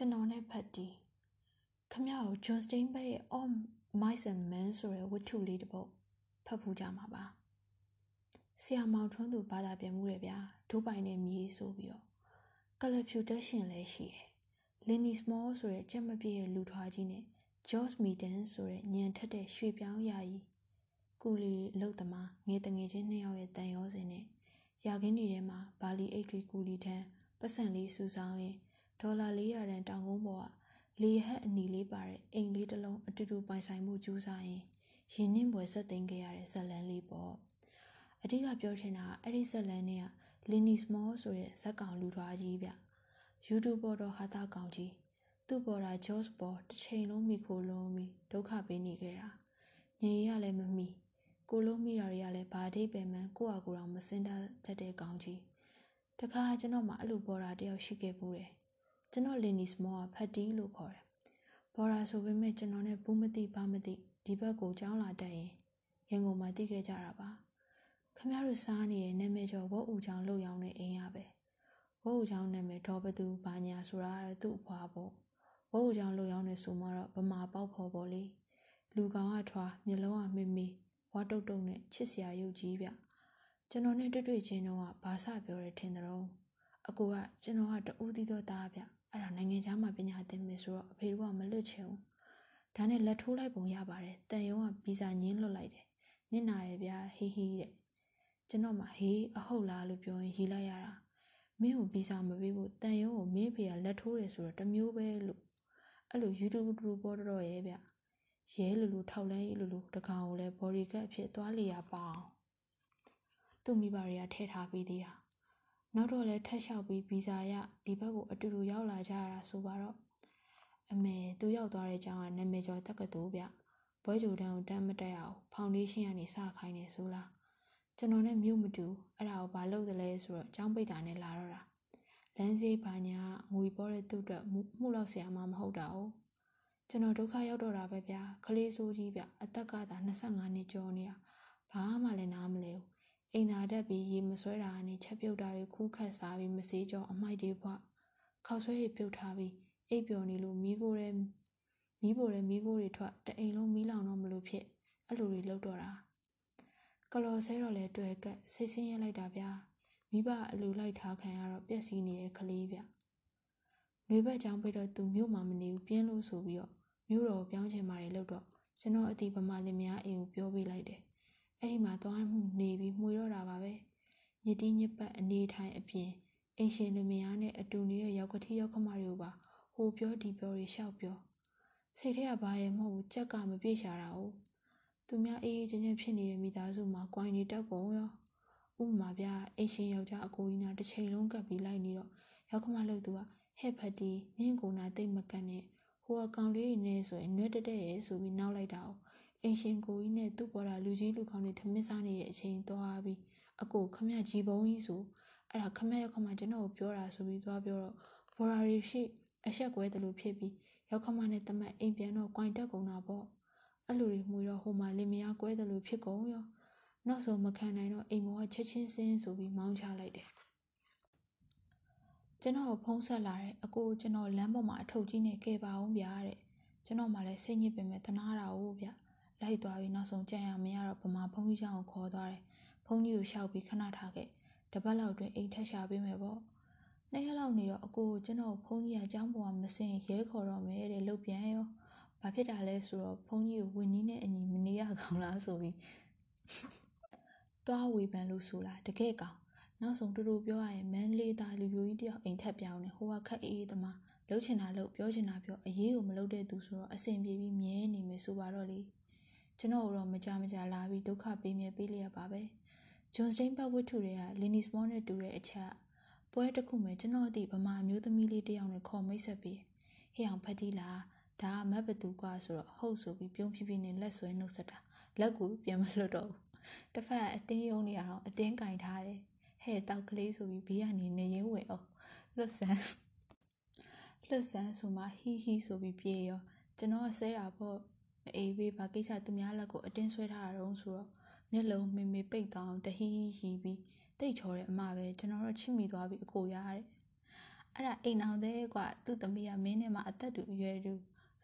ကျွန်တော်နဲ့ဖတ်တီခမကိုဂျွန်စတိန်ဘက်ရဲ့ All Mice and Men ဆိုတဲ့ဝတ္ထုလေးတစ်ပုဒ်ဖတ်ဖူးကြမှာပါဆရာမောင်ထွန်းသူဘာသာပြန်မှုတယ်ဗျာဒိုးပိုင်နဲ့မြေးဆိုပြီးတော့ကလဖြူတက်ရှင်လည်းရှိတယ်လင်နီစမောဆိုတဲ့ကြက်မပြည့်ရဲ့လူထွားကြီးနဲ့ George Meaden ဆိုတဲ့ညံထက်တဲ့ရွှေပြောင်းယာယီကူလီလုတ်သမားငယ်တငယ်ချင်းနှစ်ယောက်ရဲ့တန်ရောစင်နဲ့ရာခင်းတွေထဲမှာဘာလီအိတ်တွေကူလီထန်းပတ်စံလေးစူဆောင်းရင် ဒေါ်လာ400ရန်တောင်ကုန်းပေါ်ကလေဟက်အနီလေးပါတဲ့အိမ်လေးတစ်လုံးအတူတူပိုင်ဆိုင်မှုကြိုးစားရင်ရင်နှင်းပွဲဆက်သိမ်းခဲ့ရတဲ့ဇက်လန်လေးပေါ့အဓိကပြောချင်တာအဲ့ဒီဇက်လန်နဲ့ကလီနီစမောဆိုတဲ့ဇက်ကောင်လူထွားကြီးဗျ YouTube ပေါ်တော့ဟာတာကောင်ကြီးသူ့ပေါ်တာ George ပေါ်တစ်ချိန်လုံးမိခိုလုံးပြီးဒုက္ခပေးနေခဲ့တာညင်ရလည်းမမီကိုလုံးမိတာတွေကလည်းဘာအဓိပ္ပာယ်မှန်းကိုယ့်အကူတော်မစင်တာတတ်တဲ့ကောင်ကြီးတခါကျွန်တော်မှအဲ့လိုပေါ်တာတယောက်ရှိခဲ့ဘူးတယ် ကျွန်တော်လင်နီစမောကဖတ်တီးလို့ခေါ်တယ်ပေါ်တာဆိုပေမဲ့ကျွန်တော်နဲ့ဘူးမသိဘာမသိဒီဘက်ကိုကြောင်းလာတတ်ရင်ရန်ကုန်မှာတည်ခဲ့ကြတာပါခမရတို့စားနေတဲ့နာမည်ကျော်ဝတ်ဦးချောင်းလှုပ်ရောင်းတဲ့အိမ်ရပဲဝတ်ဦးချောင်းနာမည်ဒေါ်ဘသူဘာညာဆိုတာကတော့သူ့အဖွာပေါ့ဝတ်ဦးချောင်းလှုပ်ရောင်းနေဆိုမှတော့ဗမာပေါက်ဖော်ပေါ့လေလူကောင်ကထွားမျက်လုံးကမေးမေးဝါတုတ်တုတ်နဲ့ချစ်စရာရုပ်ကြီးဗျကျွန်တော်နဲ့တွေ့တွေ့ချင်းတော့ဘာစပြောတယ်ထင်တယ်အကူကကျွန်တော်ကတူးသီးတော့သားဗျ အဲ့ဒါနိုင်ငံခြားမှာပညာသင်မယ်ဆိုတော့အဖေတို့ကမလွတ်ချင်ဘူးဒါနဲ့လက်ထိုးလိုက်ပုံရပါတယ်တန်ယုံကဗီဇာညင်းလွတ်လိုက်တယ်နင့်နာတယ်ဗျာဟီဟီတဲ့ကျွန်တော်မှဟေးအဟုတ်လားလို့ပြောရင်ရီလိုက်ရတာမင်းကိုဗီဇာမပေးဖို့တန်ယုံကိုမင်းဖေကလက်ထိုးတယ်ဆိုတော့တမျိုးပဲလို့အဲ့လို YouTube တူပေါ်တော့ရဲ့ဗျရဲလူလူထောက်လန်းရေးလူလူတကောင်ကိုလည်း body cut အဖြစ်သွားလေရပါအောင်သူ့မိဘတွေကထဲထားပြီးသေးတာ နောက်တော့လည်းထက်လျှောက်ပြီးဗီဇာရဒီဘက်ကိုအတူတူရောက်လာကြရတာဆိုပါတော့အမေသူရောက်သွားတဲ့အကြောင်းကနာမည်ကျော်တက္ကသိုလ်ဗျဘွဲကြိုတန်းကိုတန်းမတက်အောင်ဖောင်ဒေးရှင်းကနေစခိုင်းနေဆိုလားကျွန်တော်နဲ့မြို့မတူအဲ့ဒါကိုဘာလုပ်သလဲဆိုတော့ចောင်းပိတ်တာနဲ့လာတော့တာလမ်းစီးဘာညာငွေပေါ်တဲ့သူ့အတွက်မှုလောက်ဆရာမှမဟုတ်တာ哦ကျွန်တော်ဒုက္ခရောက်တော့တာပဲဗျာကလေးစိုးကြီးဗျအသက်ကသာ25နှစ်ကျော်နေတာဘာမှလည်းနားမလဲဘူး အိမ်သာတက်ပြီးရေမဆွဲတာနဲ့ချက်ပြုတ်တာတွေခူးခတ်စားပြီးမစေးကြောအမိုက်တွေဖွခောက်ဆွဲတွေပြုတ်ထားပြီးအိပ်ပျော်နေလို့မိကိုရဲမီးပေါ်ရဲမီးကိုတွေထွက်တအိမ်လုံးမီးလောင်တော့မလို့ဖြစ်အဲ့လိုတွေလုပ်တော့တာကလော်ဆဲတော့လဲတွေ့ကက်ဆိတ်ဆင်းရလိုက်တာဗျာမိဘအလူလိုက်ထားခံရတော့ပြက်စီးနေတဲ့ကလေးဗျနှွေဘက်ချောင်းပိတ်တော့သူမြို့မှာမနေဘူးပြင်းလို့ဆိုပြီးတော့မြို့တော်ပြောင်းချင်ပါတယ်လို့တော့ကျွန်တော်အတီဗမာလင်မယားအိမ်ကိုပြောပြလိုက်တယ် အဲ့ဒီမှာသွားမှုနေပြီးမှွေတော့တာပါပဲညတိညပတ်အနေထိုင်အပြင်အိမ်ရှင်လင်မယားနဲ့အတူနေတဲ့ရောက်ကတိရောက်ခမတွေကိုပါဟိုပြောဒီပြောတွေရှောက်ပြောစိတ်ထဲကဘာရဲ့မဟုတ်ဘူးကြက်ကမပြေရှာတာ哦သူများအေးအေးချမ်းချမ်းဖြစ်နေတဲ့မိသားစုမှာကွိုင်းနေတောက်ကုန်ရောဥပမာဗျာအိမ်ရှင်ယောက်ျားအကိုကြီးနာတစ်ချိန်လုံးကပ်ပြီးလိုက်နေတော့ရောက်ခမလို့သူကဟဲ့ဖတ်တီနင့်ကိုနာတိတ်မကတ်နဲ့ဟိုကကောင်လေးနေဆိုရင်နှွဲတက်တဲ့ရဲ့ဆိုပြီးနောက်လိုက်တာ哦 အိမ်ရှင်ကိုကြီးနဲ့သူ့ပေါ်တာလူကြီးလူကောင်းတွေထမင်းစားနေတဲ့အချိန်သွားပြီးအကိုခမကြီးဘုံကြီးဆိုအဲ့ဒါခမရောက်ခမကျွန်တော်ကိုပြောတာဆိုပြီးသွားပြောတော့ဘော်ရာရီရှိအဆက်ကွဲတယ်လို့ဖြစ်ပြီးရောက်ခမနဲ့တမတ်အိမ်ပြန်တော့꽌တက်ကုန်တာပေါ့အဲ့လိုတွေမှုတော့ဟိုမှာလင်မယားကွဲတယ်လို့ဖြစ်ကုန်ရောနောက်ဆုံးမခံနိုင်တော့အိမ်ပေါ်ကချက်ချင်းစင်းဆိုပြီးမောင်းချလိုက်တယ်ကျွန်တော်ဖုံးဆက်လာတယ်အကိုကျွန်တော်လမ်းပေါ်မှာအထုပ်ကြီးနဲ့ကဲပါအောင်ဗျာတဲ့ကျွန်တော်မှလည်းစိတ်ညစ်ပင်မဲ့တနာတာ哦ဗျ လိုက်သွားပြီးနောက်ဆုံးကြံရမရတော့ဗမာဘုန်းကြီးကျောင်းကိုခေါ်သွားတယ်ဘုန်းကြီးကိုရှောက်ပြီးခဏထားခဲ့တပတ်လောက်တွင်အိမ်ထက်ရှာပေးမယ်ပေါ့နှစ်ရက်လောက်နေတော့အကိုကျွန်တော်ဘုန်းကြီးကကျောင်းပေါ်ကမစင်ရဲခေါ်တော့မယ်တဲ့လုတ်ပြန်ရောဘာဖြစ်တာလဲဆိုတော့ဘုန်းကြီးကိုဝင်းနီးနဲ့အညီမနေရကောင်လားဆိုပြီးသွားဝေဖန်လို့ဆိုလားတကယ်ကောင်နောက်ဆုံးတူတူပြောရရင်မန်းလေးသားလူမျိုးကြီးတယောက်အိမ်ထက်ပြောင်းနေဟိုကခက်အေးအေးသမားလှုပ်ချင်တာလှုပ်ပြောချင်တာပြောအရေးကိုမလှုပ်တဲ့သူဆိုတော့အဆင်ပြေပြီးမြဲနေမယ်ဆိုပါတော့လေ ကျွန်တော်တို့မကြမကြလာပြီးဒုက္ခပေးမြဲပေးလျက်ပါပဲဂျွန်စတိန်ပတ်ဝတ္ထုတွေကလီနီစမောနဲ့တူတဲ့အချက်ပွဲတစ်ခုမှကျွန်တော်အသည့်ဗမာမျိုးသမီးလေးတယောက်နဲ့ခေါ်မိတ်ဆက်ပြီးဟေ့အောင်ဖတ်တီးလားဒါကမတ်ဘသူကွာဆိုတော့ဟုတ်ဆိုပြီးပြုံးဖြည်းဖြည်းနဲ့လက်ဆွဲနှုတ်ဆက်တာလက်ကူပြန်မလွတ်တော့ဘူးတစ်ဖက်အတင်းယုံနေအောင်အတင်းကင်ထားတယ်ဟဲ့တောက်ကလေးဆိုပြီးဘေးကနေနေရင်းဝင်အောင်လွတ်ဆန်းလွတ်ဆန်းဆိုမှဟီဟီဆိုပြီးပြေရောကျွန်တော်ကဆဲတာပေါ့ အေးဘေးဘာကိစ္စသူများလက်ကိုအတင်းဆွဲထားတာတော့ဆိုတော့မျက်လုံးမေမေပိတ်သွားအောင်တဟီဟီပြီးတိတ်ချော်တဲ့အမပဲကျွန်တော်တို့ချစ်မိသွားပြီးအကိုရတဲ့အဲ့ဒါအိမ်အောင်တဲ့ကွာသူ့သမီးကမင်းနဲ့မှအသက်တူအရွယ်တူ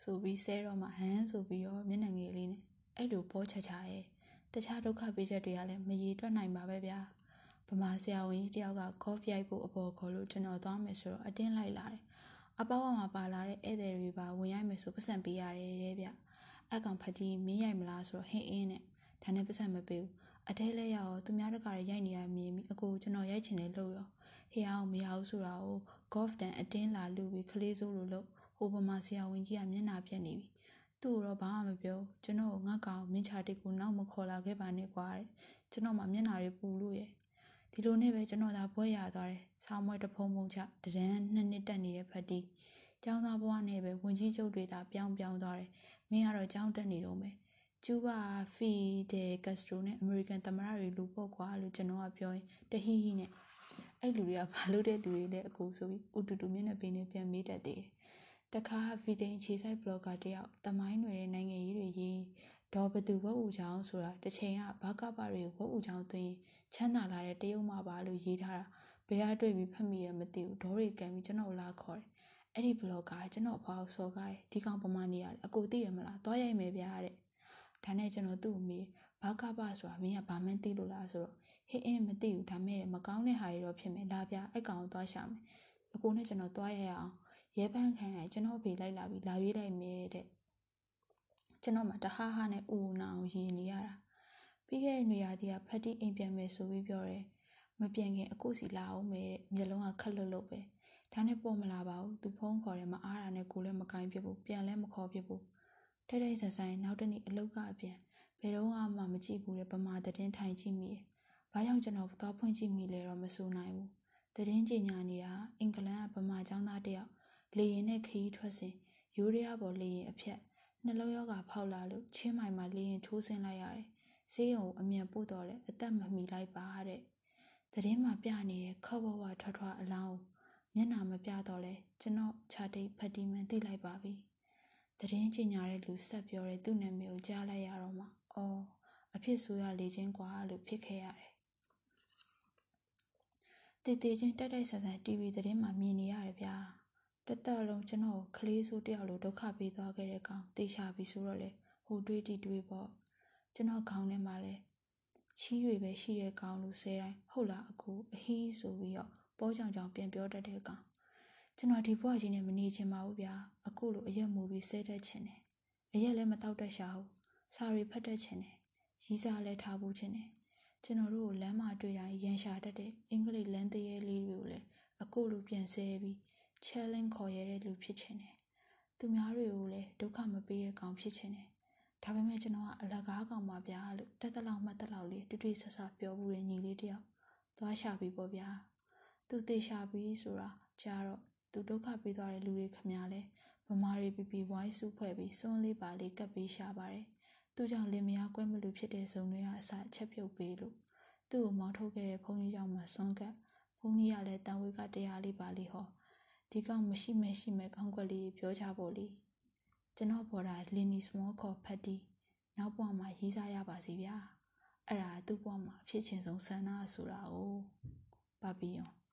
ဆိုပြီးဆဲတော့မှဟန်းဆိုပြီးတော့မျက်နှာငယ်လေးနဲ့အဲ့လိုပေါ်ချချရဲ့တခြားဒုက္ခပေးချက်တွေကလည်းမရေတွက်နိုင်ပါပဲဗျာဗမာဆရာဝန်ကြီးတယောက်ကကော့ဖျိုက်ဖို့အပေါ်ခေါ်လို့ကျွန်တော်သွားမယ်ဆိုတော့အတင်းလိုက်လာတယ်အပေါက်မှာပါလာတဲ့ဧည့်သည်တွေပါဝင်ရိုက်မယ်ဆိုပတ်စံပေးရတယ်တဲ့ဗျ အကောင်ဖကြီးမင်းရိုက်မလားဆိုတော့ဟင်းအင်းနဲ့ဒါနဲ့ပတ်စံမပေးဘူးအထဲလဲရအောင်သူများတကားရိုက်နေရမြင်ပြီးအကိုကျွန်တော်ရိုက်ချင်တယ်လို့ရောဟေးအောင်မရဘူးဆိုတာကို golf တန်အတင်းလာလူပြီးကလေးစိုးလို့လို့ဟိုပမာဆရာဝန်ကြီးကမျက်နှာပြက်နေပြီသူ့တော့ဘာမှမပြောကျွန်တော်ငါကောင်မင်းချာတစ်ကိုနောက်မခေါ်လာခဲ့ပါနဲ့ကွာတဲ့ကျွန်တော်မှမျက်နှာတွေပူလို့ရဲ့ဒီလိုနဲ့ပဲကျွန်တော်သာဘွဲရသွားတယ်ဆောင်းမွဲတဖုံဖုံချတရန်နှစ်နှစ်တက်နေတဲ့ဖက်တီ ကျောင်းသားဘဝနဲ့ပဲဝင်ကြီးချုပ်တွေသာပြောင်းပြောင်းသွားတယ်မင်းကတော့ကျောင်းတက်နေတော့မယ်ကျူးဘာဖီဒယ်ကက်စထရိုနဲ့အမေရိကန်သမ္မတတွေလူပေါ့ကွာလို့ကျွန်တော်ကပြောရင်တဟီဟီနဲ့အဲ့လူတွေကဘာလို့တဲ့လူတွေလဲအကူဆိုပြီးဥတူတူမျက်နှာပင်နဲ့ပြန်မေးတတ်သေးတယ်တခါဗီဒိန်ခြေဆိုင်ဘလော့ဂါတယောက်တမိုင်းတွေနိုင်ငံရေးတွေရေးဒေါ်ဘသူဝက်ဦးချောင်းဆိုတာတစ်ချိန်ကဘာကပတွေကိုဝက်ဦးချောင်းသွင်းချမ်းသာလာတဲ့တရုတ်မှာပါလို့ရေးထားတာဘယ်အားတွေ့ပြီးဖတ်မိရမသိဘူးဒေါ်တွေကံပြီးကျွန်တော်လာခေါ်တယ် အဲ့ဒီဘလော့ဂါကျွန်တော်အဖွားကိုစော်ကားတယ်ဒီကောင်ပမာနေရတယ်အကိုသိရမလားသွားရိုက်မယ်ဗျာတဲ့ဒါနဲ့ကျွန်တော်သူ့အမေဘာကပဆိုတာမင်းကဘာမှန်းသိလို့လားဆိုတော့ဟေးအင်းမသိဘူးဒါမဲ့မကောင်းတဲ့ဟာတွေတော့ဖြစ်မယ်လာပြအဲ့ကောင်ကိုသွားရှာမယ်အကိုနဲ့ကျွန်တော်သွားရရအောင်ရဲပန်းခံရကျွန်တော်ဖေးလိုက်လာပြီးလာရွေးလိုက်မယ်တဲ့ကျွန်တော်မှတဟားဟာနဲ့ဦးနာအောင်ရည်နေရတာပြီးခဲ့တဲ့နေရာတည်းကဖက်တီအိမ်ပြန်မယ်ဆိုပြီးပြောတယ်မပြန်ခင်အခုစီလာအောင်မယ်တဲ့မျက်လုံးကခက်လွတ်လွတ်ပဲ ဒါနဲ့ပေါ်မလာပါဘူးသူဖုန်းခေါ်တယ်မအားတာနဲ့ကိုလည်းမကင်ပြဘူးပြန်လည်းမခေါ်ပြဘူးထိတ်ထိတ်ဆန်ဆန်နောက်တနေ့အလုတ်ကအပြန်ဘယ်တော့မှမကြည့်ဘူးတဲ့ဗမာသတင်းထိုင်ကြည့်မိတယ်ဘာကြောင့်ကျွန်တော်သွားဖွင့်ကြည့်မိလဲတော့မဆိုနိုင်ဘူးသတင်းကြေညာနေတာအင်္ဂလန်ကဗမာကျောင်းသားတယောက်လေရင်နဲ့ခရီးထွက်စဉ်ယူရီးယားပေါ်လေရင်အဖြတ်နှလုံးရောဂါဖောက်လာလို့ချင်းမိုင်မှာလေရင်ထိုးဆင်းလိုက်ရတယ်။ဆေးရုံကိုအမြန်ပို့တော့လဲအသက်မမီလိုက်ပါတဲ့။သတင်းမှာပြနေတဲ့ခော့ဘဝထွားထွားအလောင်း မျက်နာမပြတော့လဲကျွန်တော်ခြာတိတ်ဖတ်တီမှန်သိလိုက်ပါပြီ။သတင်းကျင်ညာတဲ့လူဆက်ပြောတဲ့သူ့နာမည်ကိုကြားလိုက်ရတော့မှအော်အဖြစ်ဆိုရလေချင်းကွာလို့ဖြစ်ခဲ့ရတယ်တည်တည်ချင်းတက်တက်ဆန်ဆန် TV သတင်းမှာမြင်နေရတယ်ဗျာတသက်လုံးကျွန်တော်ကလေးဆိုးတယောက်လိုဒုက္ခပေးသွားခဲ့တဲ့ကောင်တေချာပြီဆိုတော့လေဟိုတွေးတီတွေးပေါ့ကျွန်တော်ခေါင်းထဲမှာလဲချီးတွေပဲရှိတဲ့ကောင်လို့ဆဲတိုင်းဟုတ်လားအကူအဟီးဆိုပြီးတော့ ပေါ်ကြောင်ကြောင်ပြန်ပြောတတ်တဲ့ကောင်ကျွန်တော်ဒီဘဝကြီးနဲ့မနေချင်ပါဘူးဗျာအခုလိုအရက်မူပြီးဆဲတတ်ချင်တယ်အရက်လည်းမတောက်တတ်ရှာဘူးစာရီဖတ်တတ်ချင်တယ်ရီးစားလည်းထားဖို့ချင်တယ်ကျွန်တော်တို့ကိုလမ်းမှာတွေ့တိုင်းရန်ရှာတတ်တဲ့အင်္ဂလိပ်လမ်းသေးရဲလေးတွေကိုလည်းအခုလိုပြန်ဆဲပြီး challenge ခေါ်ရတဲ့လူဖြစ်ချင်တယ်။သူများတွေကိုလည်းဒုက္ခမပေးတဲ့ကောင်ဖြစ်ချင်တယ်။ဒါပေမဲ့ကျွန်တော်ကအလကားကောင်ပါဗျာလို့တက်တလောက်မှတ်တလောက်လေးတွေ့တွေ့ဆဆပြောဘူးတဲ့ညီလေးတယောက်သွားရှာပြီးပေါ့ဗျာ။ သူတေရှာပြီးဆိုတာကြားတော့သူဒုက္ခပေးသွားတဲ့လူတွေခမလဲဗမာတွေပြပြဝိုင်းစုဖွဲ့ပြီးစွန်းလေးပါလေးကပ်ပေးရှာပါတယ်။သူကြောင့်လင်မယားကွဲမလို့ဖြစ်တဲ့ဇုံတွေကအစချက်ပြုတ်ပေးလို့သူ့ကိုမောင်းထုတ်ခဲ့တဲ့ဘုန်းကြီးကြောင့်မှစွန်းကပ်ဘုန်းကြီးကလည်းတန်ဝေးကတရားလေးပါလေးဟောဒီကောင်မရှိမဲ့ရှိမဲ့ကောင်းကွက်လေးပြောကြဖို့လေကျွန်တော်ပေါ်တာလင်းနီစမောခေါ်ဖတ်တီနောက်ဘဝမှာရေးစားရပါစီဗျာအဲ့ဒါသူ့ဘဝမှာဖြစ်ချင်ဆုံးဆန္ဒဆိုတာကိုပါပီယော